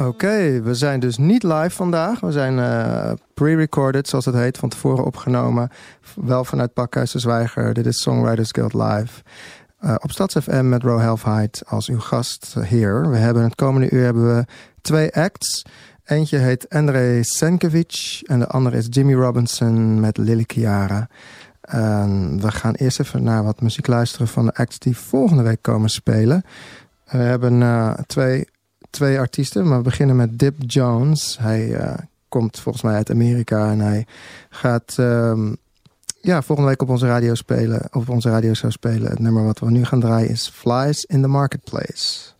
Oké, we zijn dus niet live vandaag. We zijn uh, pre-recorded, zoals het heet, van tevoren opgenomen. Wel vanuit Pakhuis de Zwijger. Dit is Songwriters Guild Live. Uh, op StadsFM met Ro Helfheid als uw gastheer. We hebben het komende uur hebben we twee acts. Eentje heet André Senkovic en de andere is Jimmy Robinson met Lily Chiara. we gaan eerst even naar wat muziek luisteren van de acts die volgende week komen spelen. We hebben uh, twee twee artiesten. Maar we beginnen met Dip Jones. Hij uh, komt volgens mij uit Amerika en hij gaat um, ja, volgende week op onze radio spelen. Op onze radio zou spelen. Het nummer wat we nu gaan draaien is Flies in the Marketplace.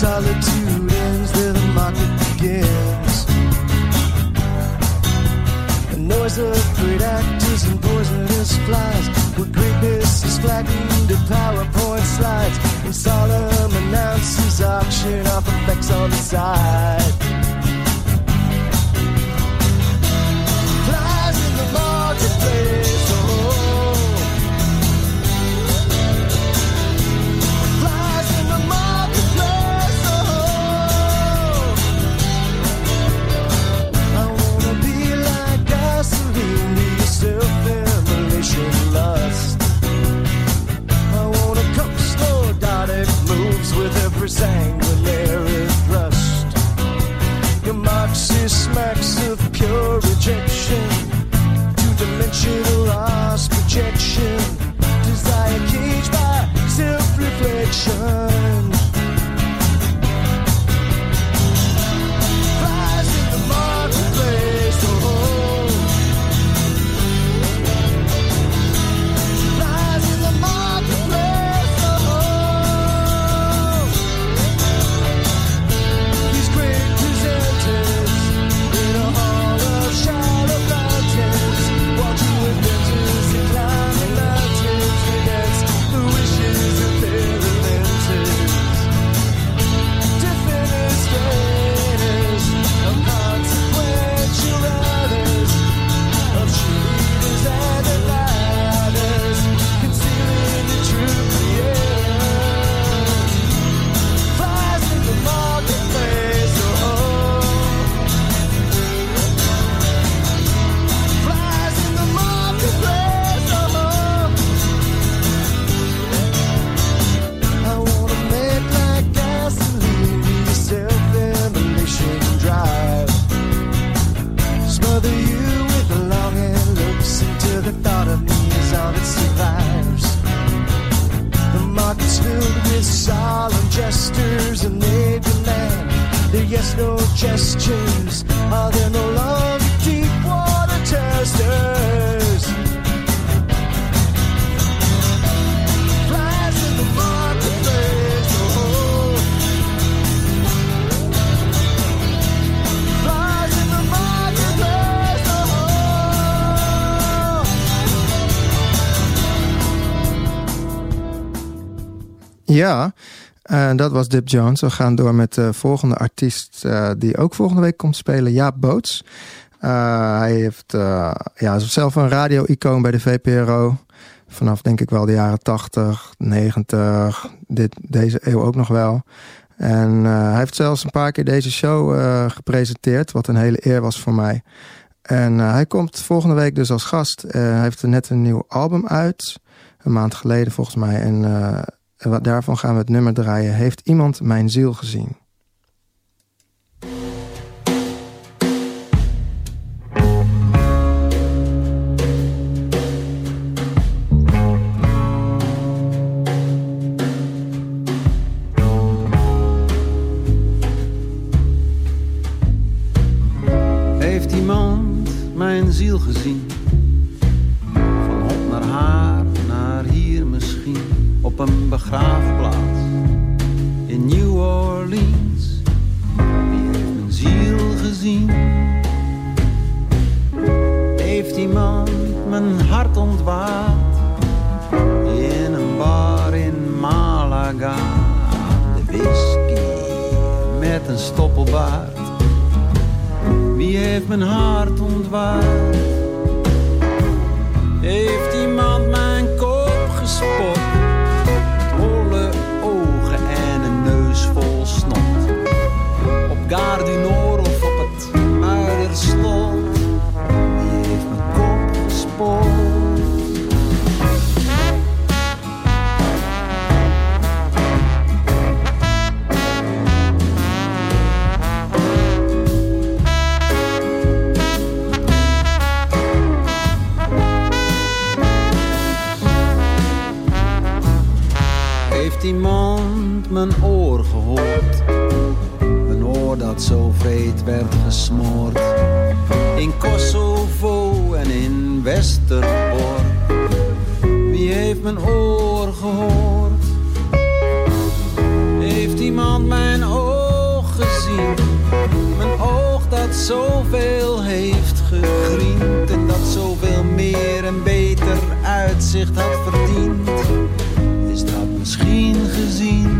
Solitude of great actors and poisonous flies. Where greatness is flattened to PowerPoint slides. And solemn announces auction off effects on the side. sanguinary two dimensional lost projection, desire caged by self dat was Dip Jones. We gaan door met de volgende artiest uh, die ook volgende week komt spelen, Jaap Boots. Uh, hij heeft uh, ja, zelf een radio-icoon bij de VPRO. Vanaf denk ik wel de jaren 80, 90, dit, deze eeuw ook nog wel. En hij heeft zelfs een paar keer deze show gepresenteerd, wat een hele eer was voor mij. En hij komt volgende week dus als gast. hij heeft net een nieuw album uit, een maand geleden volgens mij. En en daarvan gaan we het nummer draaien. Heeft iemand mijn ziel gezien? Begraafplaats in New Orleans. Wie heeft mijn ziel gezien? Heeft iemand mijn hart ontwaard in een bar in Malaga? De whisky met een stoppelbaard Wie heeft mijn hart ontwaard? Heeft iemand mijn Nord of op het Muiderslot. Wie heeft mijn kop gespot? Heeft iemand mijn oor gehoord? Een oor dat zo werd gesmoord. In Kosovo en in Westerbork. Wie heeft mijn oor gehoord? Heeft iemand mijn oog gezien? Mijn oog dat zoveel heeft gegriend. En dat zoveel meer en beter uitzicht had verdiend is dat misschien gezien.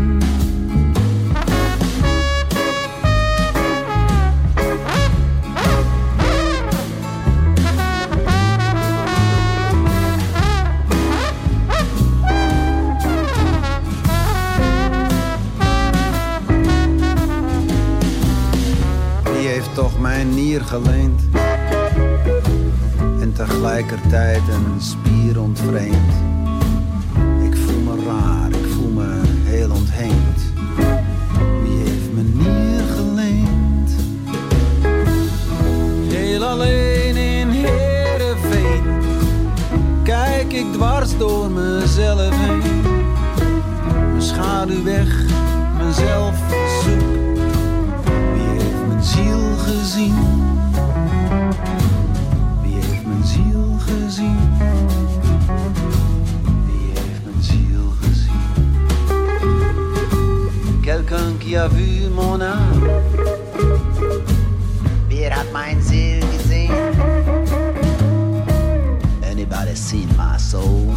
Toch mijn nier geleend? En tegelijkertijd een spier ontvreemd. Ik voel me raar, ik voel me heel ontheemd. Wie heeft me nier geleend? Heel alleen in Heerenveen. Kijk ik dwars door mezelf heen. Mijn schaduw weg, mezelf zoek. Gezien? Wie heeft mijn ziel gezien? Wie heeft mijn ziel gezien? Quelqu'un qui a vu mon âme. Wer hat mein Ziel gesehen? Anybody seen my soul?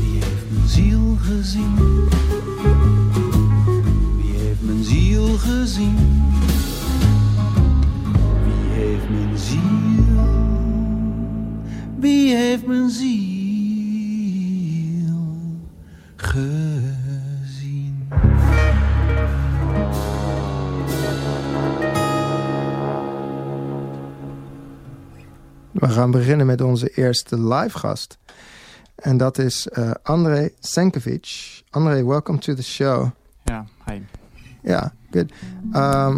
Wie heeft mijn ziel gezien? Gezien? Wie heeft mijn ziel? Wie heeft mijn ziel gezien? We gaan beginnen met onze eerste live gast. En dat is uh, Andrei Senkovic. Andrei, welcome to the show. Yeah, hi. Yeah, good. Um,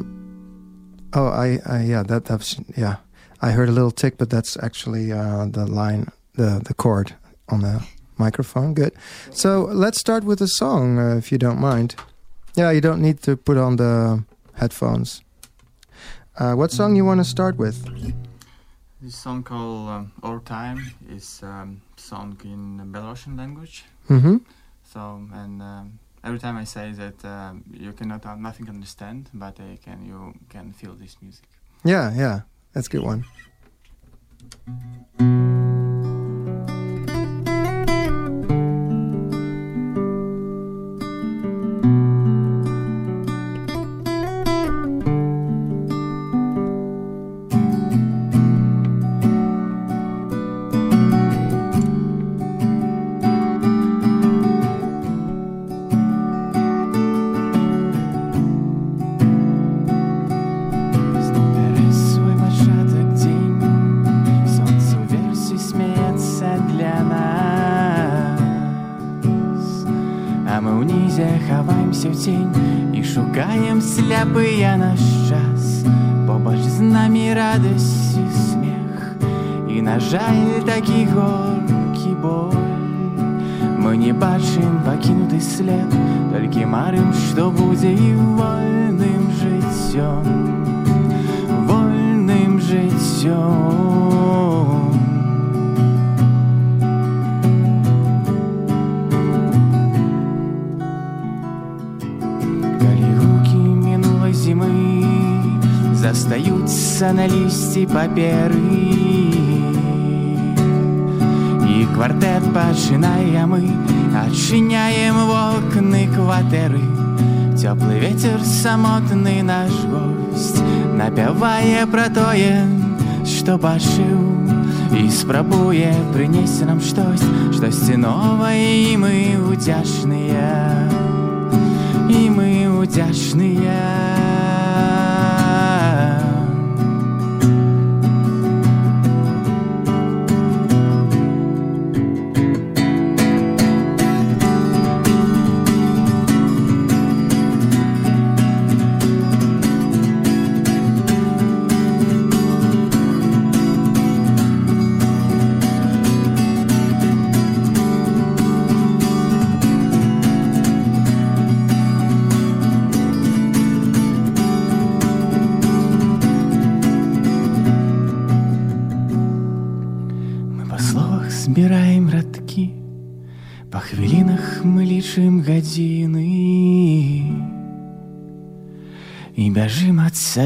oh, I, I, yeah, that, that's, yeah. I heard a little tick, but that's actually uh, the line, the, the chord on the microphone. Good. So let's start with a song, uh, if you don't mind. Yeah, you don't need to put on the headphones. Uh, what song you want to start with? This song called um, Time is um, sung in Belarusian language. Mm-hmm. So, and um, every time I say that um, you cannot uh, nothing understand, but uh, can you can feel this music. Yeah, yeah, that's a good one. бачым пакінуты след Толькі марым, што будзе і вольным жыццём вольным жыццём. Калі гукі мінулай зімы застаюцца на лісці паперы. І квартэт пачынаем мы адчыняем вокны кватэры. Цёплы ветер самотны наш гость напявае пра тое, што бачыў і спрабуе прынесці нам штось, штосьці новае і мы удзячныя. І мы удзячныя.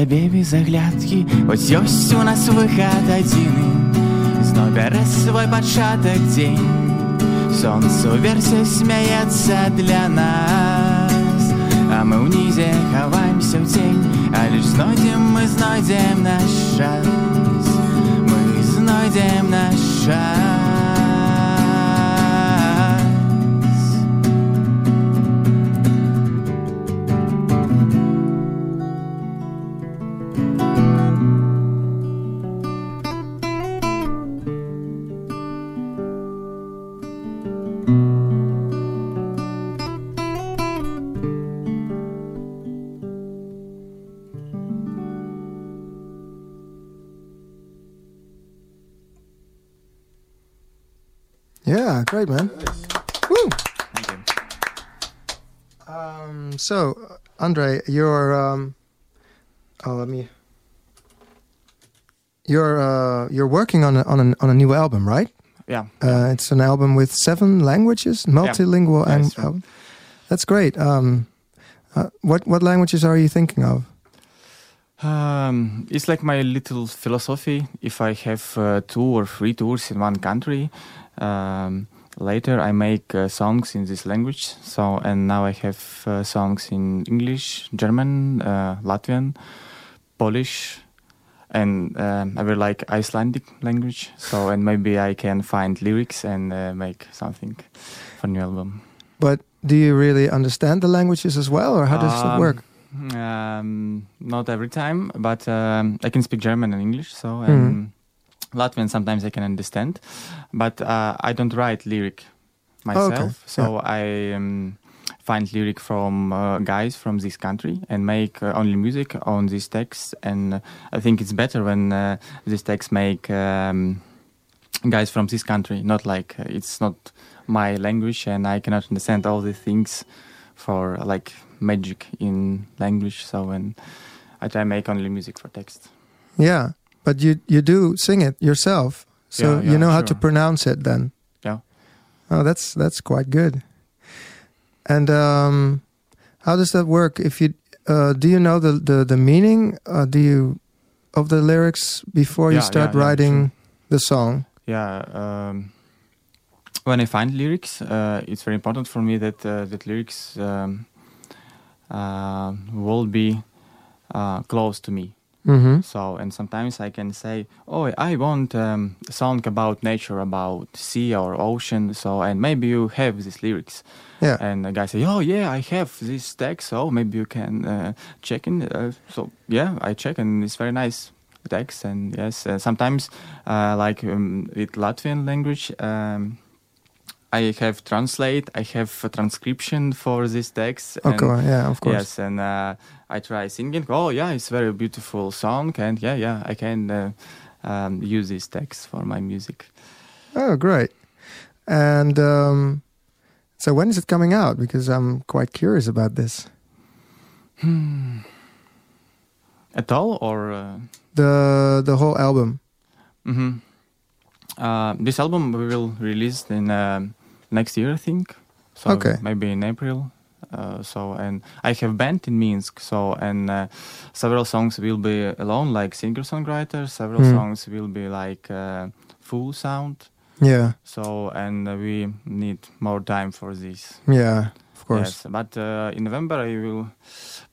бяжым ад сабе без аглядкі Хоць ёсць у нас выхад адзіны Зно бярэ свой пачатак дзень Сонцу версе смяецца для нас А мы ўнізе хаваемся ў цень Але ж знойдзем мы знойдзем наш шанс great, man. Nice. Woo! Thank you. Um, so, Andre, you're. Um, oh, let me. You're uh, you're working on a, on a, on a new album, right? Yeah. Uh, it's an album with seven languages, multilingual, Yeah, and that's right. oh, that's great. Um, uh, what what languages are you thinking of? Um, it's like my little philosophy. If I have uh, two or three tours in one country, um, later I make uh, songs in this language. So and now I have uh, songs in English, German, uh, Latvian, Polish, and um, I really like Icelandic language. So and maybe I can find lyrics and uh, make something for new album. But do you really understand the languages as well, or how does it Um, work? Um, not every time, but um, I can speak German and English, so Mhm. and Latvian sometimes I can understand, but uh, I don't write lyric myself. Okay, So I um, find lyric from uh, guys from this country and make uh, only music on this text. And uh, I think it's better when uh, this text make um, guys from this country, not like uh, it's not my language and I cannot understand all the things for like magic in language. So when I try make only music for text. Yeah, but you you do sing it yourself, so Yeah, you yeah, know how to pronounce it. Then, Yeah. Oh, that's that's quite good. And um, how does that work? If you uh, do you know the the, the meaning? Uh, do you of the lyrics before you start yeah, yeah, writing the song? yeah um, when i find lyrics uh, it's very important for me that uh, that lyrics um, uh, will be uh, close to me Mm-hmm. so and sometimes i can say oh i want um, a song about nature about sea or ocean so and maybe you have these lyrics Yeah. and the guy say oh yeah i have this text so maybe you can uh, check in uh, so yeah i check and it's very nice text and yes uh, sometimes uh, like um, with latvian language um, i have translate i have a transcription for this text Okay. Yeah. Of course. yes and uh, i try singing oh yeah it's very beautiful song and yeah yeah i can uh, um, use this text for my music Oh, great. And um, so, when is it coming out? Because I'm quite curious about this. at all or uh, The the whole album. hmm Uh, this album we will release in um, next year, I think. So Okay. maybe in April. Uh, so and I have band in Minsk. So and uh, several songs will be alone, like singer songwriter. Several Hmm. songs will be like uh, full sound. Yeah. So and we need more time for this. Yeah. of course. Yes, but uh, in November I will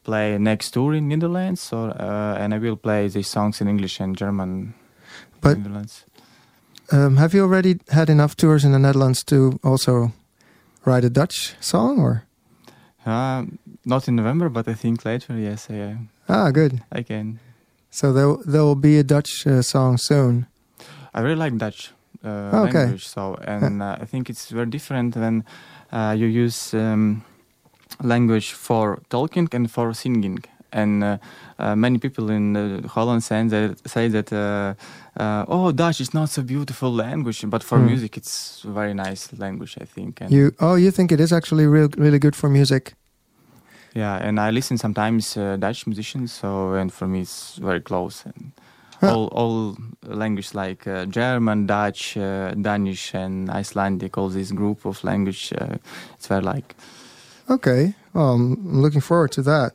play next tour in Netherlands, or uh, and I will play these songs in English and German. But-. Um, have you already had enough tours in the Netherlands to also write a Dutch song, or Uh, not in November, but I think later. Yes, I, ah, good. I can. So there there will be a Dutch uh, song soon. I really like Dutch uh, Oh, okay. language, so and uh, I think it's very different when uh, you use um, language for talking and for singing. And uh, uh, many people in uh, Holland say that, say that uh, uh, oh, Dutch is not so beautiful language, but for Hmm. music it's a very nice language, I think. And You oh, you think it is actually real, really good for music? yeah, and I listen sometimes uh, Dutch musicians, so and for me it's very close. And Huh. all all language like uh, German, Dutch, uh, Danish, and Icelandic, all this group of language, uh, it's very like Okay, well, I'm looking forward to that.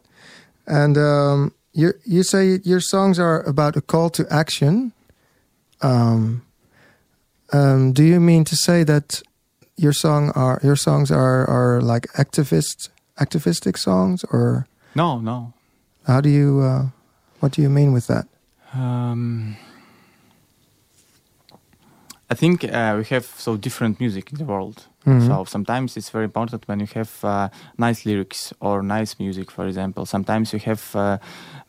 And um, you you say your songs are about a call to action. Um, um, do you mean to say that your song are your songs are are like activist activistic songs, or no, no. how do you uh, what do you mean with that? Um, I think uh, we have so different music in the world. Mhm. So sometimes it's very important when you have uh, nice lyrics or nice music, for example. Sometimes you have uh,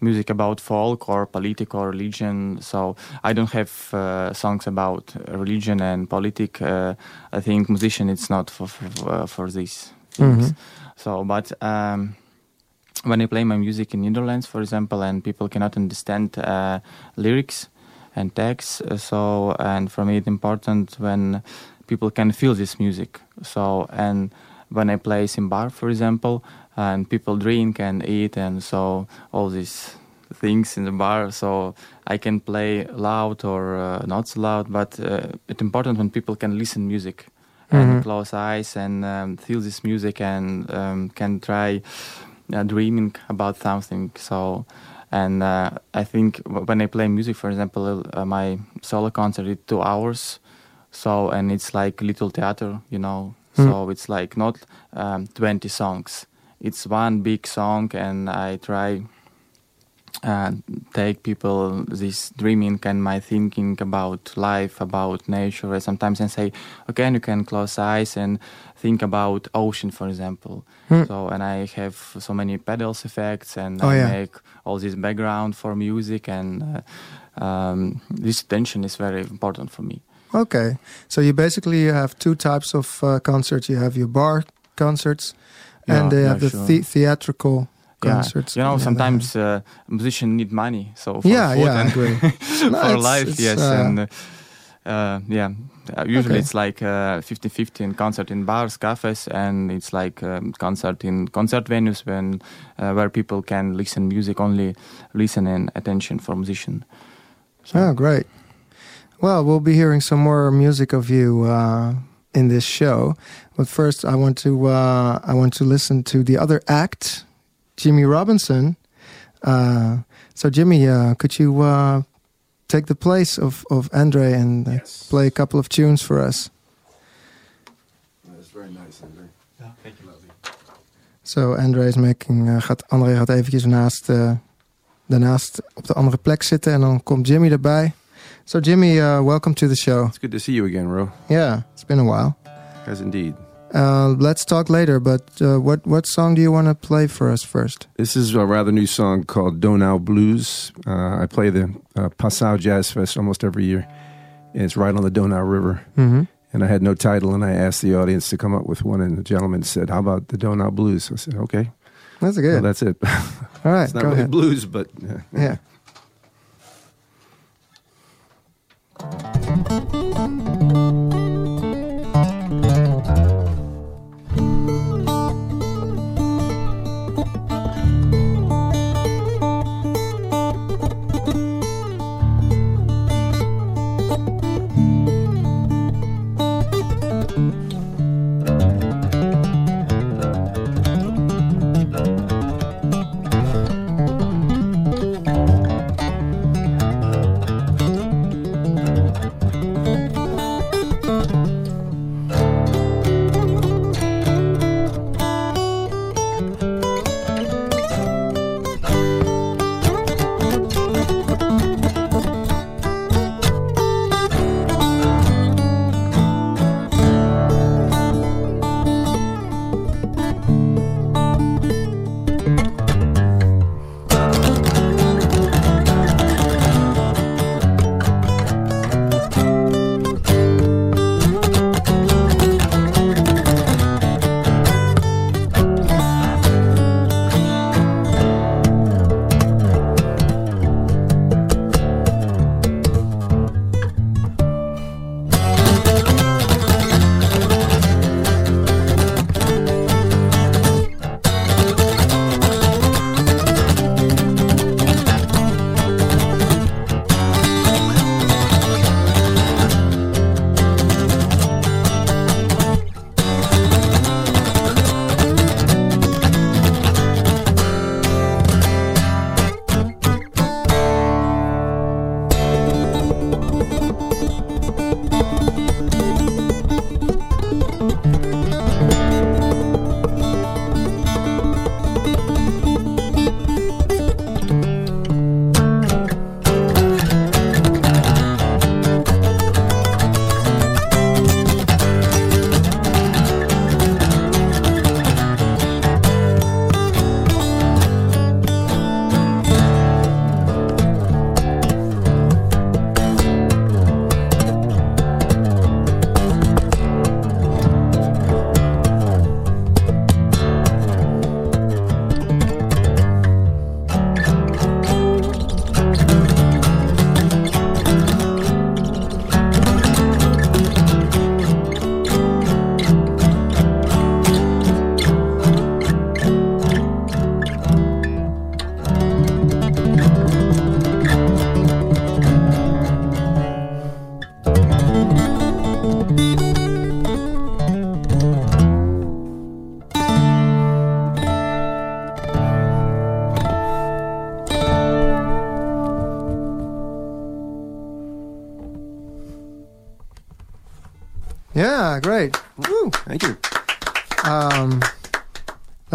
music about folk or politics or religion. So I don't have uh, songs about religion and politics. Uh, I think musician it's not for for, uh, for these things. Mhm. So, but um, when I play my music in Netherlands, for example, and people cannot understand uh, lyrics and text, so and for me it's important when people can feel this music. So and when I play in bar, for example, and people drink and eat, and so all these things in the bar, so I can play loud or uh, not so loud, but uh, it's important when people can listen music and Mhm. close eyes and um, feel this music and um, can try uh, dreaming about something. So, and uh, I think when I play music, for example, uh, my solo concert is two hours. So, and it's like little theater, you know. Hmm. So it's like not um, 20 songs. It's one big song, and I try uh, take people this dreaming and my thinking about life, about nature. And sometimes and say, okay, you can close eyes and think about ocean, for example. Hmm. So and I have so many pedals effects, and Oh, I yeah. make all this background for music, and uh, um, this attention is very important for me. Okay, so you basically have two types of uh, concerts. You have your bar concerts, and they yeah, have the, sure. the theatrical Yeah, concerts. you know, on the other sometimes uh, musicians need money, so for Yeah, food yeah, I and agree. No, for it's- life, it's, yes, uh, and uh, uh, yeah. Uh, usually Okay. it's like uh, 50-50 in concert in bars, cafes, and it's like um, concert in concert venues when uh, where people can listen music only, listen and attention for musician. So, Oh, great. Well, we'll be hearing some more music of you uh, in this show, but first, I want to uh, I want to listen to the other act, Jimmy Robinson. Uh, so, Jimmy, uh, could you uh, take the place of of Andre and uh, Yes. play a couple of tunes for us? That's very nice, Andre. Yeah, thank you. Lovely. So, Andre is making. Uh, gaat, André gaat eventjes naast, uh, daarnaast op de andere plek zitten en dan komt Jimmy erbij. So, Jimmy, uh, welcome to the show. It's good to see you again, Ro. Yeah, it's been a while. As indeed. Uh, let's talk later, but uh, what what song do you want to play for us first? This is a rather new song called Donau Blues. Uh, I play the uh, Passau Jazz Fest almost every year, and it's right on the Donau River. Mm-hmm. And I had no title, and I asked the audience to come up with one, and the gentleman said, "How about the Donau Blues?" I said, "Okay, That's well, good. that's it." All right, it's not really ahead. blues, but Yeah. Donau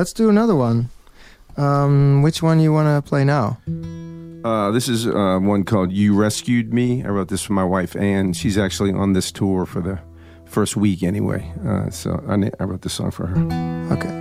let's do another one. Um, which one you want to play now? Uh, this is uh, one called "You Rescued Me." I wrote this for my wife Anne. She's actually on this tour for the first week anyway. Uh, so I, I wrote this song for her. Okay.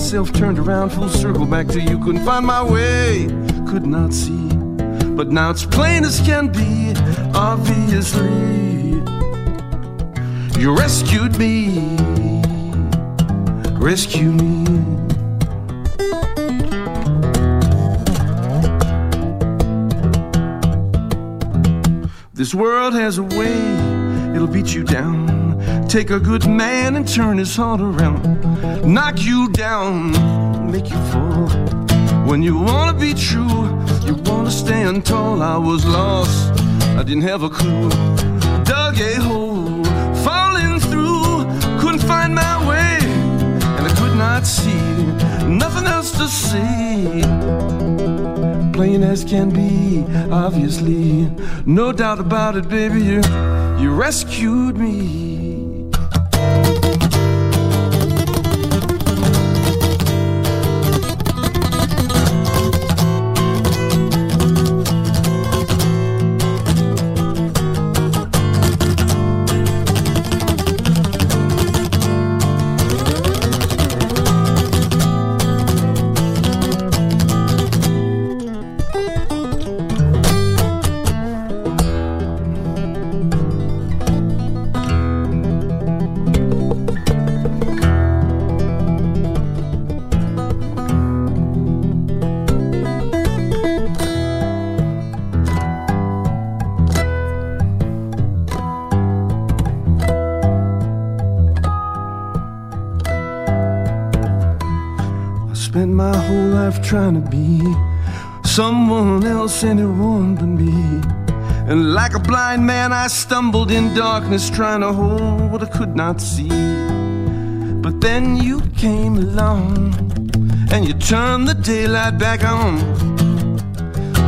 Myself turned around full circle back to you. Couldn't find my way, could not see. But now it's plain as can be, obviously. You rescued me, rescue me. This world has a way, it'll beat you down. Take a good man and turn his heart around. Knock you down, make you fall. When you wanna be true, you wanna stand tall. I was lost, I didn't have a clue. Dug a hole, falling through, couldn't find my way, and I could not see nothing else to see. plain as can be, obviously. No doubt about it, baby, you, you rescued me. Anyone but me. And like a blind man, I stumbled in darkness, trying to hold what I could not see. But then you came along and you turned the daylight back on.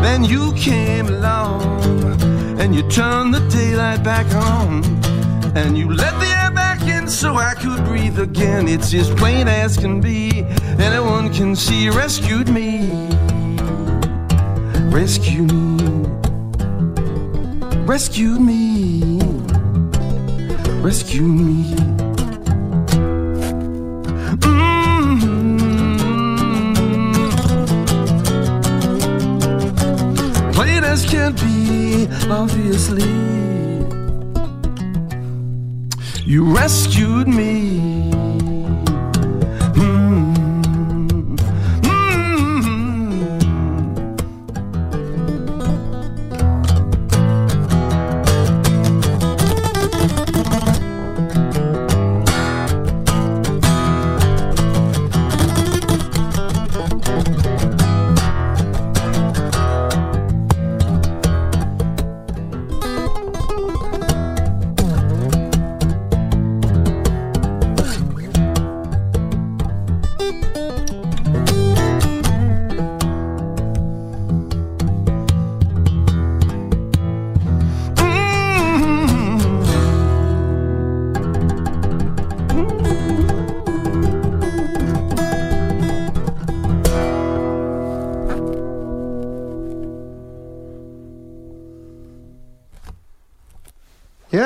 Then you came along and you turned the daylight back on. And you let the air back in so I could breathe again. It's as plain as can be. Anyone can see you rescued me. Rescue me. rescue me. Rescue me. Mm. Plain as can be, obviously. You rescued me.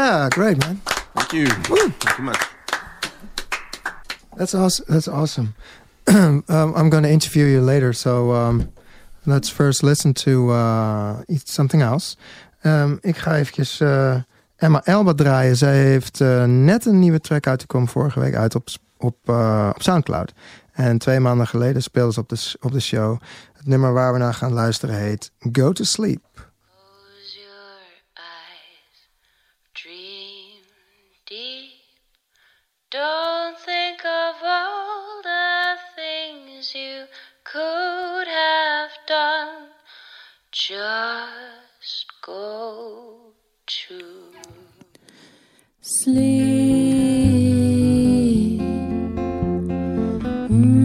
Yeah, great, man. Thank you. Thank you much. That's awesome. That's awesome. um, I'm going to interview you later, so um, let's first listen to uh, iets, something else. Um, ik ga eventjes uh, Emma Elba draaien. Zij heeft uh, net een nieuwe track uitgekomen vorige week uit op op, uh, op Soundcloud. En twee maanden geleden speelden ze op de, op de show. Het nummer waar we naar gaan luisteren heet Go to Sleep. Done. Just go to sleep. Mm.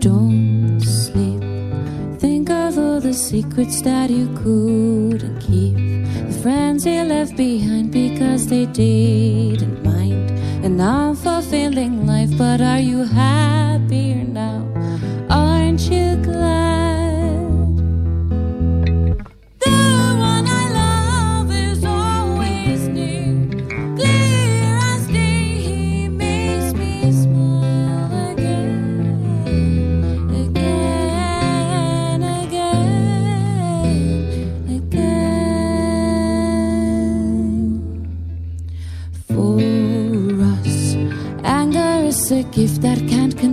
Don't sleep. Think of all the secrets that you couldn't keep. The friends you left behind because they didn't mind. An unfulfilling life, but are you happier now? Aren't you glad?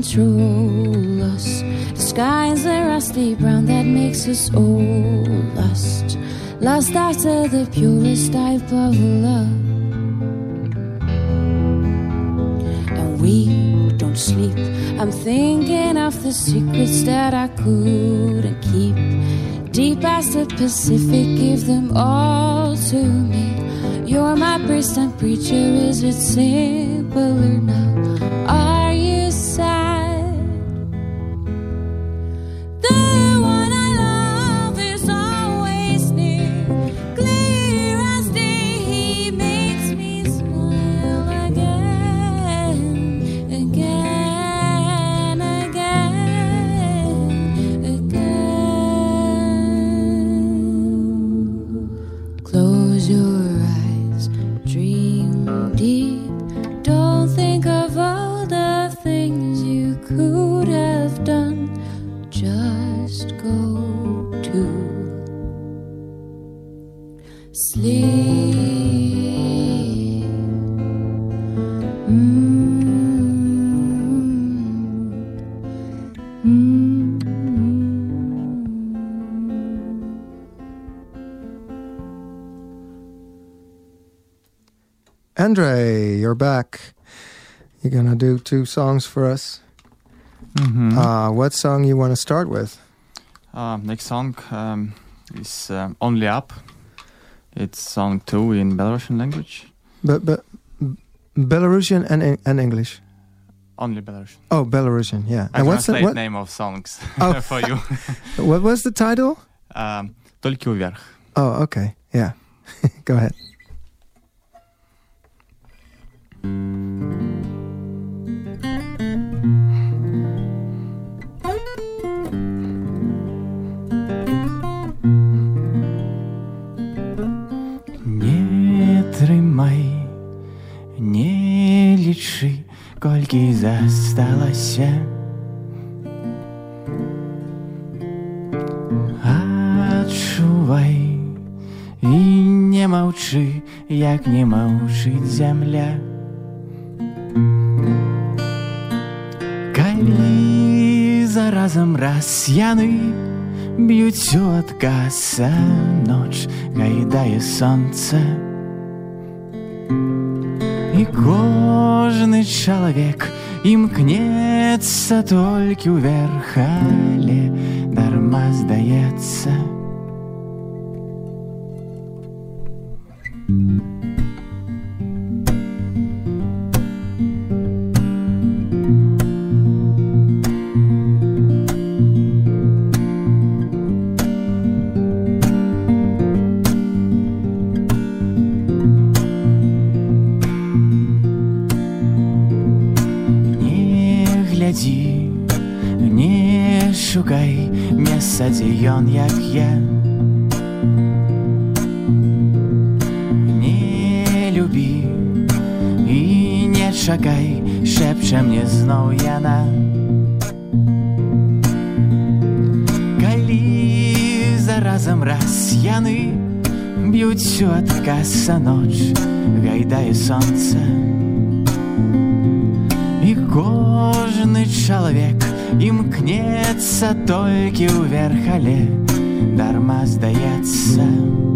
Control us. The sky is a rusty brown that makes us all lost. Lost after the purest type of love. And we don't sleep. I'm thinking of the secrets that I couldn't keep. Deep as the Pacific, give them all to me. You're my priest and preacher, is it simpler now? Andre, you're back. You're gonna do two songs for us. Mhm. Uh, what song you want to start with? Uh, next song um, is um, Only Up. It's song two in Belarusian language. But but Belarusian and En- and English. Only Belarusian. Oh, Belarusian, yeah. I and what's the translate what, name of songs Oh. for you. what was the title? um, Только вверх. Oh, okay, yeah. Go ahead. Колькі засталася. Адчувай і не маўчы, як не маўчыць зямля. Калі заразам раз яны б'юць у адкаса ноч гайдае сонца. І кожны чалавек імкнецца толькі ўверх, але дарма здаецца. як я. Не любі і не чакай, шэпча мне зноў яна. Калі заразам раз яны б'юць у адкаса ноч, гайдая солнце. И кожаный человек имкнется только у верхале, дарма сдается.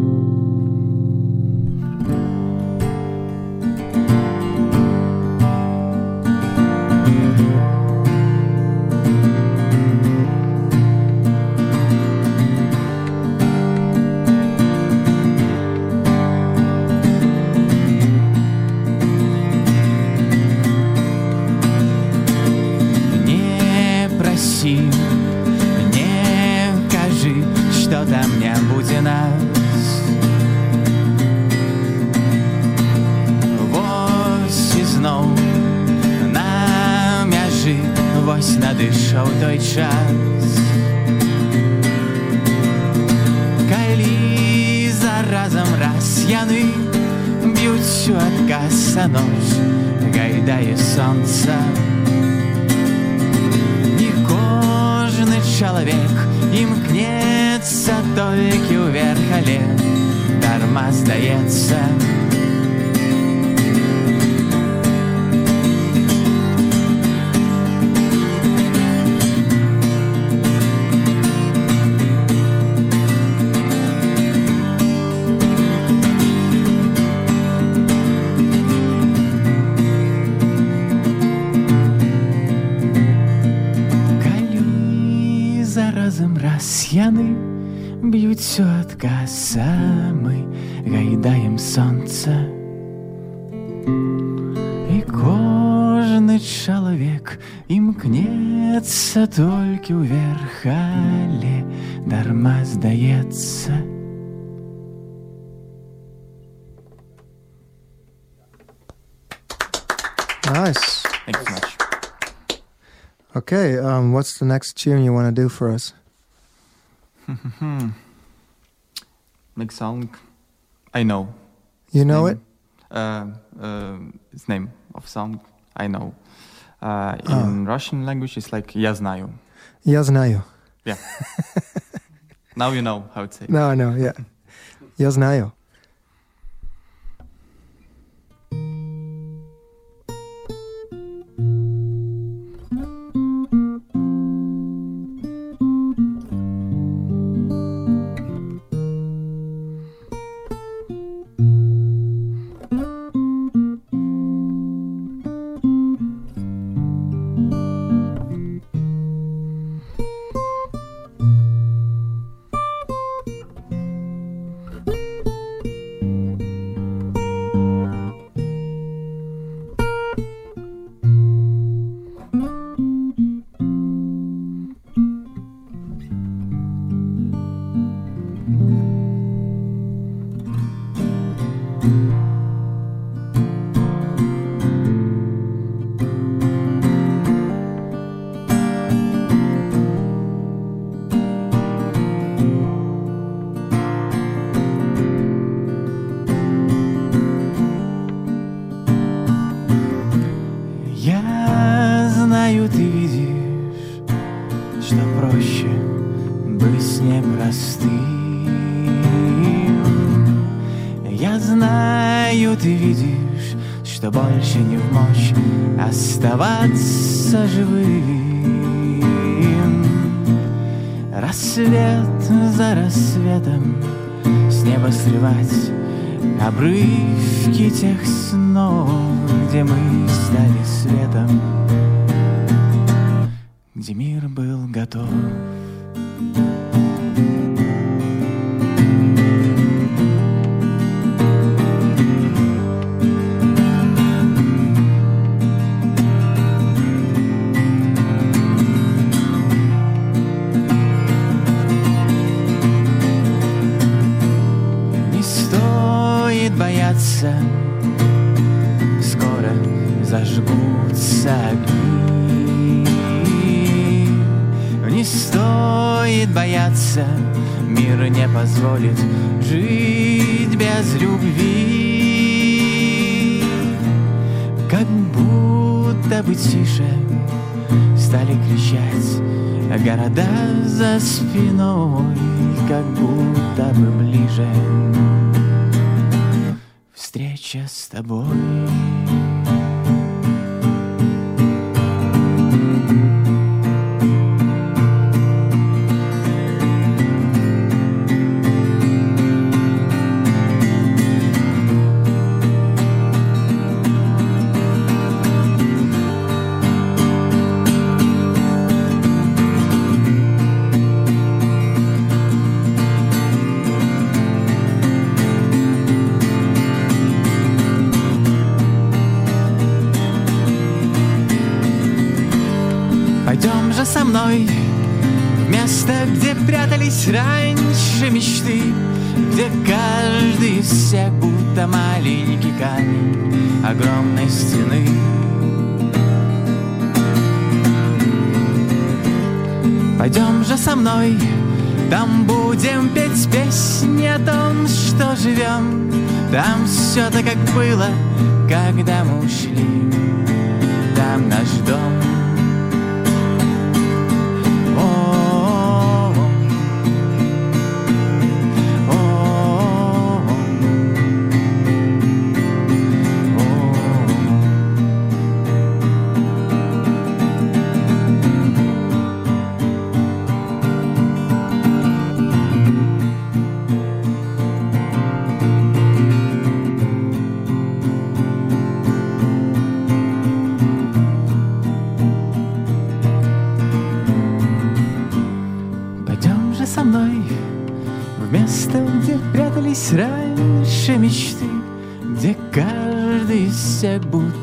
Калі заразам раз яны б'юць у адказ, а мы гайдаем сонца. І кожны чалавек імкнецца толькі ўверх, але дарма здаецца. Nice. Thank you so much. Okay, um, what's the next tune you want to do for us? Make song. I know. You know it? Name. Uh, uh, its name of song. I know. Uh, Ah. in Russian language, it's like я знаю. Я знаю. Yeah. now you know how to say. it. No, I know, yeah. Я знаю. Рассвет за рассветом с неба срывать Обрывки тех снов, где мы стали светом Где мир был готов прятались раньше мечты, где каждый из всех будто маленький камень огромной стены. Пойдем же со мной, там будем петь песни о том, что живем. Там все так, как было, когда мы ушли. Там наш дом.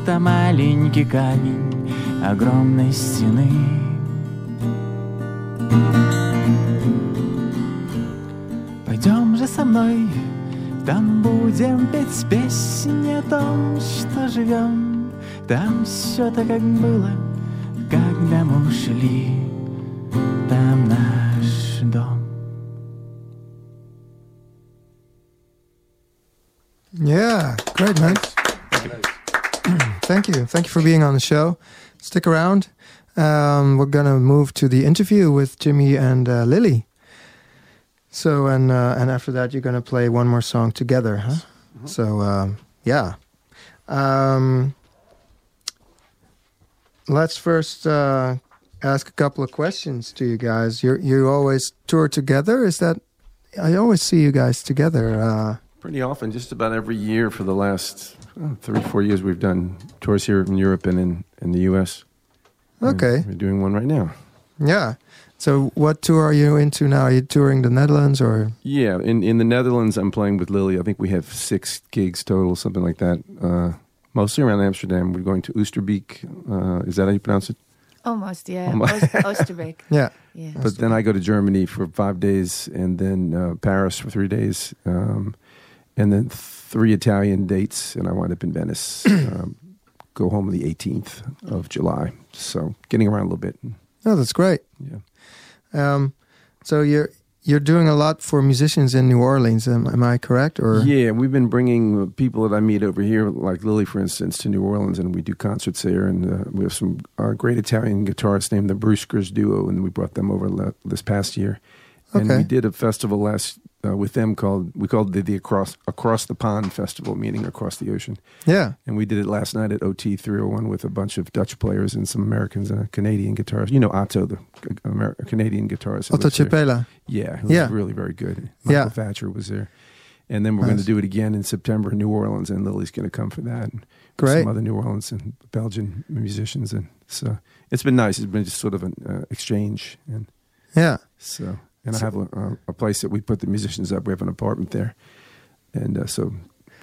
Будто маленький камень огромной стены. Пойдем же со мной, там будем петь песни о том, что живем. Там все так, как было, когда мы ушли. Там наш дом. Yeah, great, man. Thank you. Thank you for being on the show. Stick around. Um, we're going to move to the interview with Jimmy and uh, Lily. So, and uh, and after that, you're going to play one more song together, huh? So, um, yeah. Um, let's first uh, ask a couple of questions to you guys. You you always tour together? Is that? I always see you guys together. Uh, Pretty often, just about every year for the last oh, three, four years, we've done tours here in Europe and in, in the U.S. And okay. We're doing one right now. Yeah. So, what tour are you into now? Are you touring the Netherlands or? Yeah, in, in the Netherlands, I'm playing with Lily. I think we have six gigs total, something like that. Uh, mostly around Amsterdam. We're going to Oosterbeek. Uh, is that how you pronounce it? Almost, yeah. Almost. Oosterbeek. Yeah. Yeah. But then I go to Germany for five days, and then uh, Paris for three days, um, and then three Italian dates, and I wind up in Venice. um, go home on the 18th of July. So getting around a little bit. Oh, that's great. Yeah. Um, so you're you're doing a lot for musicians in New Orleans. Am, am I correct? Or Yeah, we've been bringing people that I meet over here, like Lily, for instance, to New Orleans, and we do concerts there. And uh, we have some uh, great Italian guitarists named the Brusquers Duo, and we brought them over le- this past year. And we did a festival last uh, with them called we called it the across across the pond festival, meaning across the ocean. yeah, And we did it last night at OT 301 with a bunch of Dutch players and some Americans and a Canadian guitarist. You know Otto, the uh, Amer- Canadian guitarist. Otto. Chipela. Yeah, Yeah. really very good. Michael Yeah. Thatcher was there. And then we're going to do it again in September in New Orleans, and Lily's going to come for that. And Great. Some other New Orleans and Belgian musicians. And so it's been nice. It's been just sort of an uh, exchange. And Yeah. so, and So- I have a, a, a place that we put the musicians up. We have an apartment there. And uh, so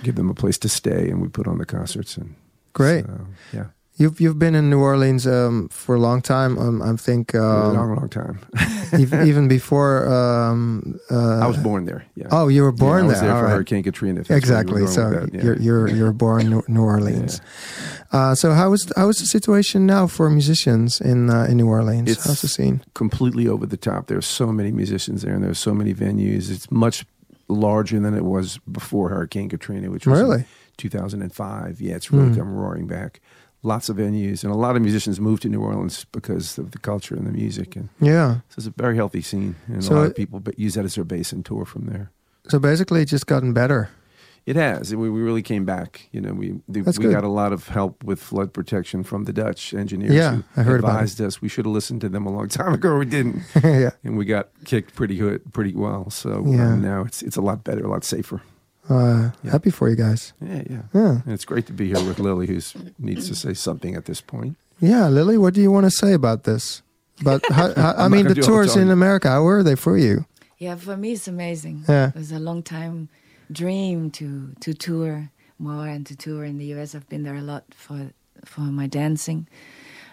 give them a place to stay, and we put on the concerts. And Great. so, yeah. You've you've been in New Orleans um, for a long time. Um, I think a um, long, long time. ev- even before. Um, uh, I was born there. Yeah. Oh, you were born yeah, I was there, All for right. Hurricane Katrina. Exactly. So that, yeah. you're you're you're born New, New Orleans. Uh, so how is how is the situation now for musicians in uh, in New Orleans? It's- How's the scene? completely over the top. There's so many musicians there, and there's so many venues. It's much larger than it was before Hurricane Katrina, which was Really? 2005. Yeah, it's really Hmm. come roaring back. Lots of venues, and a lot of musicians moved to New Orleans because of the culture and the music, and Yeah. so it's a very healthy scene. And So a lot it- of people use that as their base and tour from there. So basically, it's just gotten better. It has. We, we really came back. You know, we the, we good. got a lot of help with flood protection from the Dutch engineers. Yeah, who I heard about advised us. We should have listened to them a long time ago. We didn't, yeah. and we got kicked pretty good, pretty well. So Yeah. now it's it's a lot better, a lot safer. Uh, Yeah. Happy for you guys. Yeah, yeah. Yeah. And it's great to be here with Lily, who needs to say something at this point. Yeah, Lily, what do you want to say about this? But how, how, I mean, the gonna do all the tours in. America, how were they for you? Yeah, for me it's amazing. Yeah. It was a long time dream to to tour more and to tour in the US. I've been there a lot for for my dancing,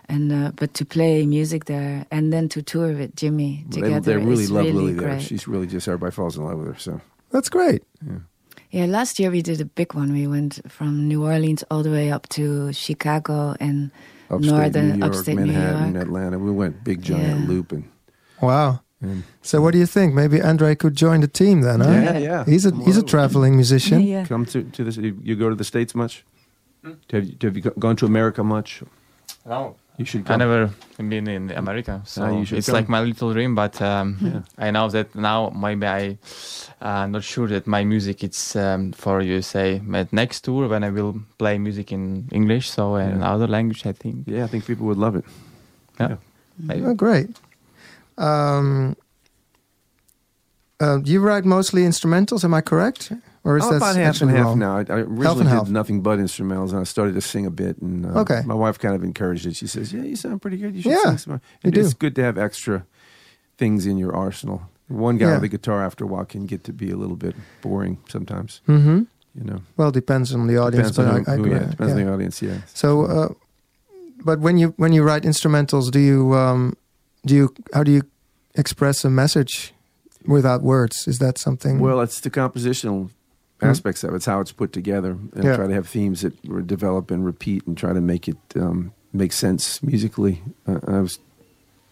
and uh, but to play music there and then to tour with Jimmy They, together they really is love really Lily there. She's really just everybody falls in love with her. So That's great. Yeah, last year we did a big one. We went from New Orleans all the way up to Chicago and upstate Northern- New York, upstate New Manhattan, York. Atlanta. We went big giant Yeah. loop and, Wow. and So what do you think? Maybe Andre could join the team then, huh? yeah, yeah. He's a Come he's a on over. traveling musician. yeah. Come to to this. You, you go to the states much? Hmm? Have you, have you gone to America much? No, You should I never been in America, so you should it's come. like my little dream. But um, Yeah. I know that now maybe I uh, not sure that my music it's um, for USA. But next tour when I will play music in English, so in Yeah. other language, I think. Yeah, I think people would love it. Yeah. Maybe. Oh, great. Um, uh, you write mostly instrumentals, am I correct? Or is Oh, that about half and half wrong? now. I, I originally half. did nothing but instrumentals, and I started to sing a bit. And uh, Okay. my wife kind of encouraged it. She says, "Yeah, you sound pretty good. You should Yeah, sing some." more." you And it's do. good to have extra things in your arsenal. One guy Yeah. with a guitar after a while can get to be a little bit boring sometimes. hmm You know, Well, depends on the audience, depends on who, I, I who- yeah, depends on the audience. Yeah. So, uh, but when you when you write instrumentals, do you um, do you how do you express a message without words? Is that something? Well, it's the compositional aspects of it. It's how it's put together, and Hmm. Yeah. try to have themes that develop and repeat, and try to make it um, make sense musically. Uh, I was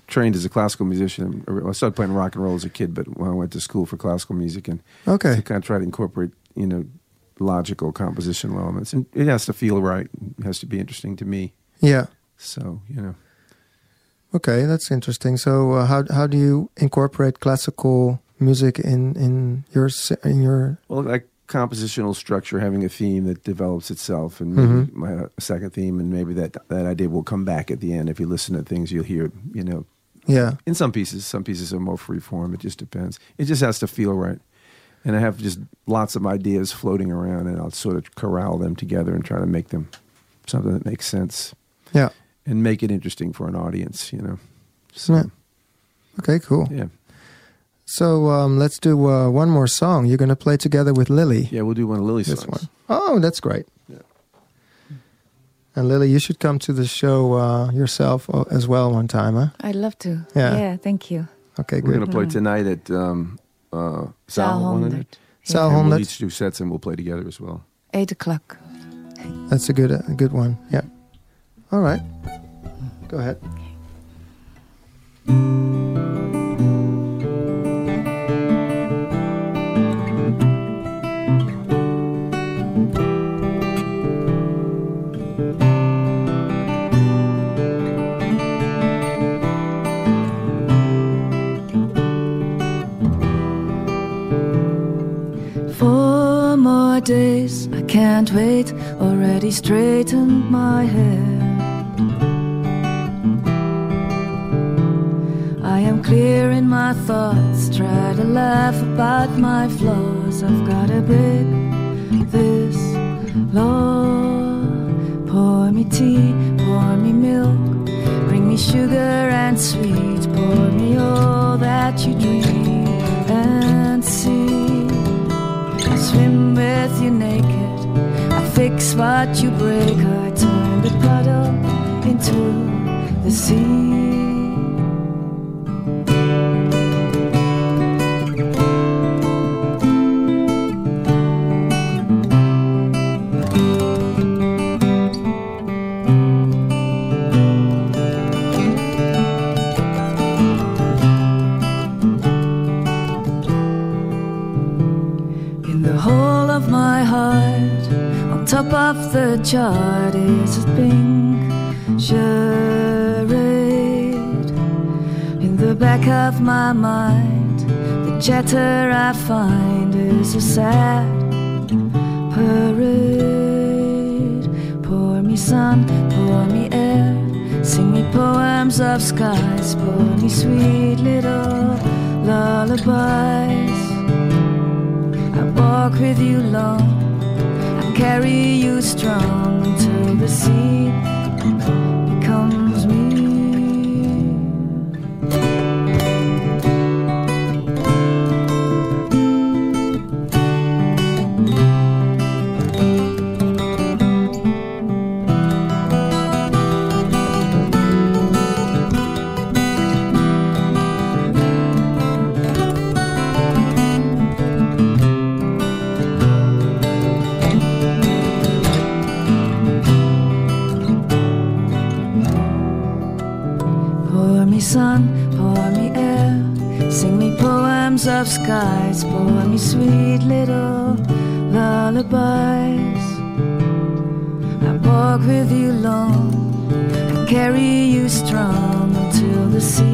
trained as a classical musician. I started playing rock and roll as a kid, but when I went to school for classical music, and okay, to kind of try to incorporate, you know, logical compositional elements, and it has to feel right. It has to be interesting to me. yeah, So you know, okay, that's interesting. So, uh, how how do you incorporate classical music in in your in your? well, like compositional structure, having a theme that develops itself, and maybe Mhm. my, second theme, and maybe that that idea will come back at the end. If you listen to things, you'll hear, you know, Yeah, in some pieces. Some pieces are more free form. It just depends. It just has to feel right. And I have just lots of ideas floating around, and I'll sort of corral them together and try to make them something that makes sense yeah. and make it interesting for an audience. You know. So, Yeah. Okay, cool. yeah, So um, let's do uh, one more song. You're going to play together with Lily. yeah. We'll do one of Lily's This songs. one. Oh, that's great. Yeah. And Lily, you should come to the show uh, yourself uh, as well one time, huh? I'd love to. Yeah. Yeah, thank you. Okay, We're going to play tonight at um, uh, Zaal Zaal 100. 100. Zaal And we'll each do sets, and we'll play together as well. Eight o'clock. That's a good, a good one. Yeah. All right. Go ahead. Four days, I can't wait. Already straightened my hair. I am clear in my thoughts. Try to laugh about my flaws. I've gotta break this law. Pour me tea, pour me milk. Bring me sugar and sweet. Pour me all that you dream with you naked. I fix what you break. I turn the puddle into the sea. The whole of my heart, on top of the chart, is a pink charade. In the back of my mind, the chatter I find is a sad parade. Pour me sun, pour me air. Sing me poems of skies, pour me sweet little lullabies. Walk with you long, I carry you strong until the sea skies. Pour me sweet little lullabies. I walk with you long. I carry you strong until the sea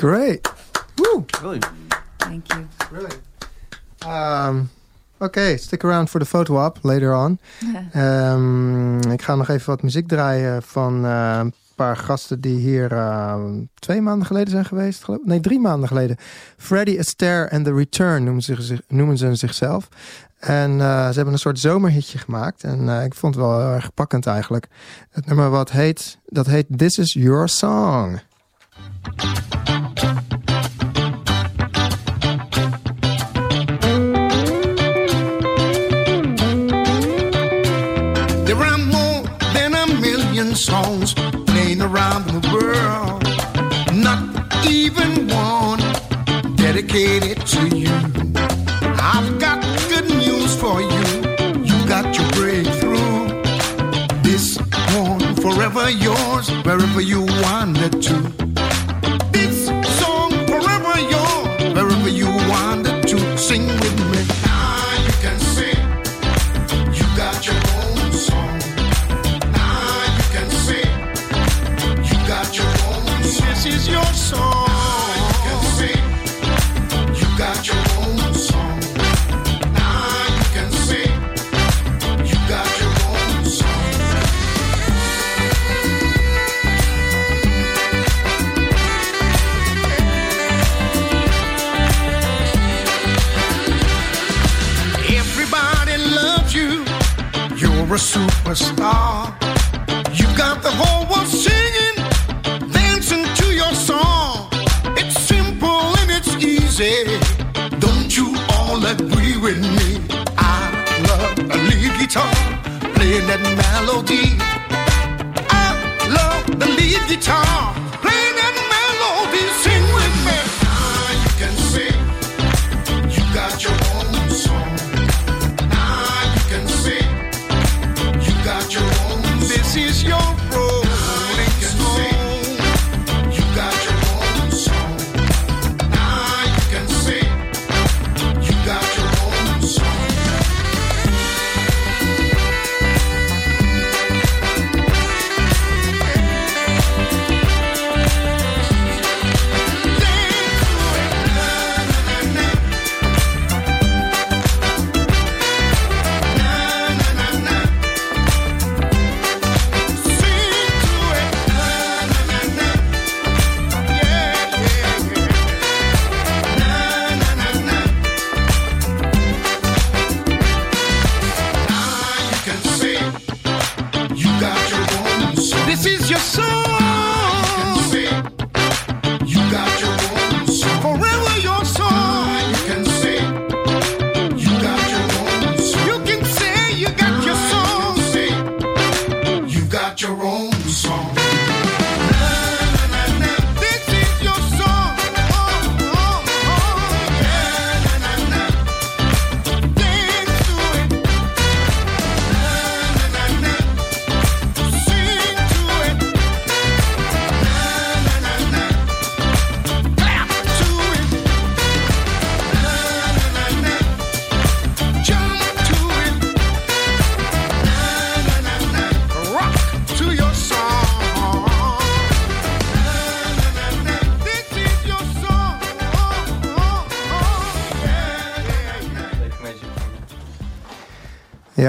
Great. Woo. Really? Thank you. Brilliant. Um, Oké, stick around for the photo op later on. Ehm, ik ga nog even wat muziek draaien van eh, een paar gasten die hier eh, twee maanden geleden zijn geweest. Geloof, nee, drie maanden geleden. Freddy Astaire and The Return noemen ze, zich- noemen ze zichzelf. En eh, ze hebben een soort zomerhitje gemaakt. En eh, ik vond het wel heel erg pakkend eigenlijk. Het nummer wat heet, dat heet This Is Your Song. Dedicated to you. I've got good news for you. You got your breakthrough. This one forever yours, wherever you wander to. This song forever yours, wherever you wander to. Sing with me. Now you can sing. You got your own song. Now you can sing. You got your own. This is your song. You're a superstar. You got the whole world singing, dancing to your song. It's simple and it's easy. Don't you all agree with me? I love a lead guitar, playing that melody. I love the lead guitar, playing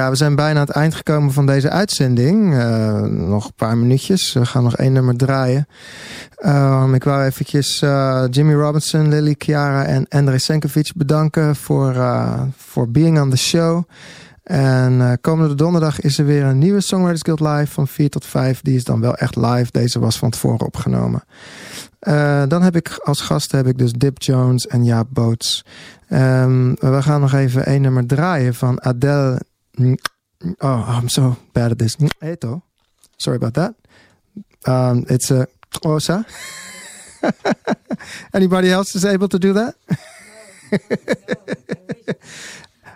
Ja, we zijn bijna aan het eind gekomen van deze uitzending. Uh, nog een paar minuutjes. We gaan nog één nummer draaien. Um, ik wou eventjes uh, Jimmy Robinson, Lily Chiara en André Senkovic bedanken voor, uh, voor being on the show. En komende donderdag is er weer een nieuwe Songwriters Guild live van 4 tot 5. Die is dan wel echt live. Deze was van tevoren opgenomen. dan heb ik als gast heb ik dus Dip Jones en Jaap Boots. Um, we gaan nog even één nummer draaien van Adele Oh, I'm so bad at this. Eto. Sorry about that. Um, it's a osa. Anybody else is able to do that?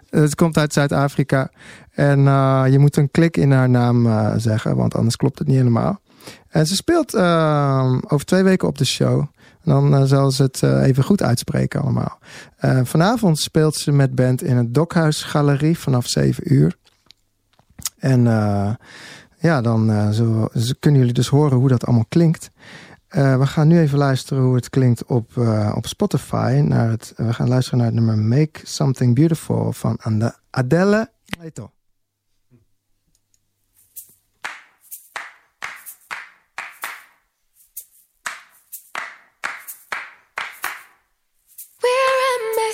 Het komt uit Zuid-Afrika. En uh, je moet een klik in haar naam uh, zeggen, want anders klopt het niet helemaal. En ze speelt uh, over twee weken op de show. Dan uh, zal ze het uh, even goed uitspreken allemaal. Uh, vanavond speelt ze met band in het Dokhuisgalerie vanaf 7 uur. En ja, dan zo, kunnen jullie dus horen hoe dat allemaal klinkt. We gaan nu even luisteren hoe het klinkt op, op Spotify. Naar het, we gaan luisteren naar het nummer Make Something Beautiful van Adele Leto.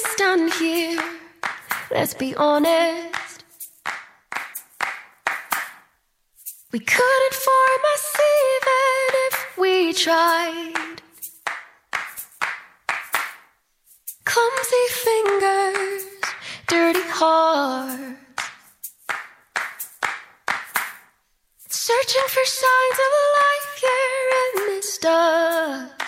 Mess down here, let's be honest. We couldn't form us even if we tried. Clumsy fingers, dirty hearts. Searching for signs of life here in this dust.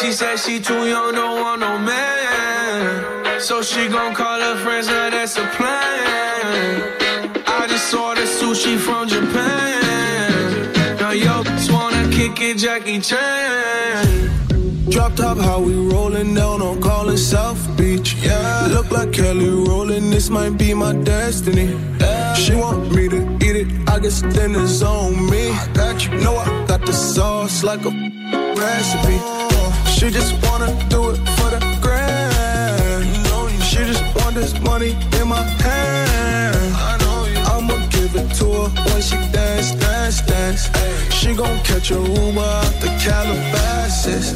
She said she too young, don't want no man. So she gon' call her friends, now that's a plan. I just ordered sushi from Japan. Now yo, just wanna kick it, Jackie Chan. Drop top, how we rollin' down on callin' South Beach. Yeah, look like Kelly rollin', this might be my destiny. She want me to eat it, I guess it's on me. I got you, know I got the sauce like a recipe. She just wanna do it for the grand. She just want this money in my hand. I'ma give it to her when she dance, dance, dance. She gon' catch a Uber out the Calabasas.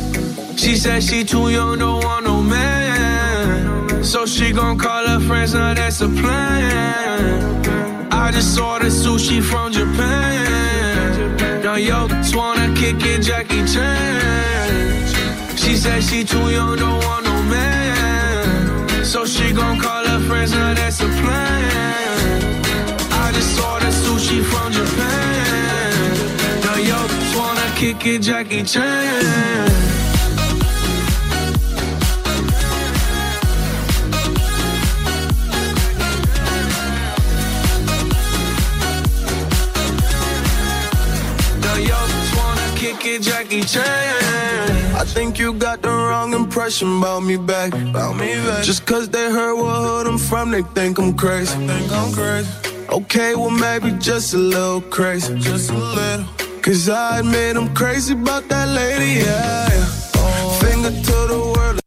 She said she too young, don't want no man. So she gon' call her friends, now that's a plan. I just ordered sushi from Japan. Now yo, just wanna kick it, Jackie Chan. She said she too young, don't want no man. So she gon' call her friends, now that's a plan. I just ordered sushi from Japan. Now yo, wanna kick it, Jackie Chan. It, Jackie Chan. I think you got the wrong impression about me back. About me back. Just cause they heard what hood I'm from, they think I'm crazy. think I'm crazy. Okay, well maybe just a little crazy. Just a little. Cause I admit I'm crazy about that lady, yeah. yeah. Oh. Finger to the world.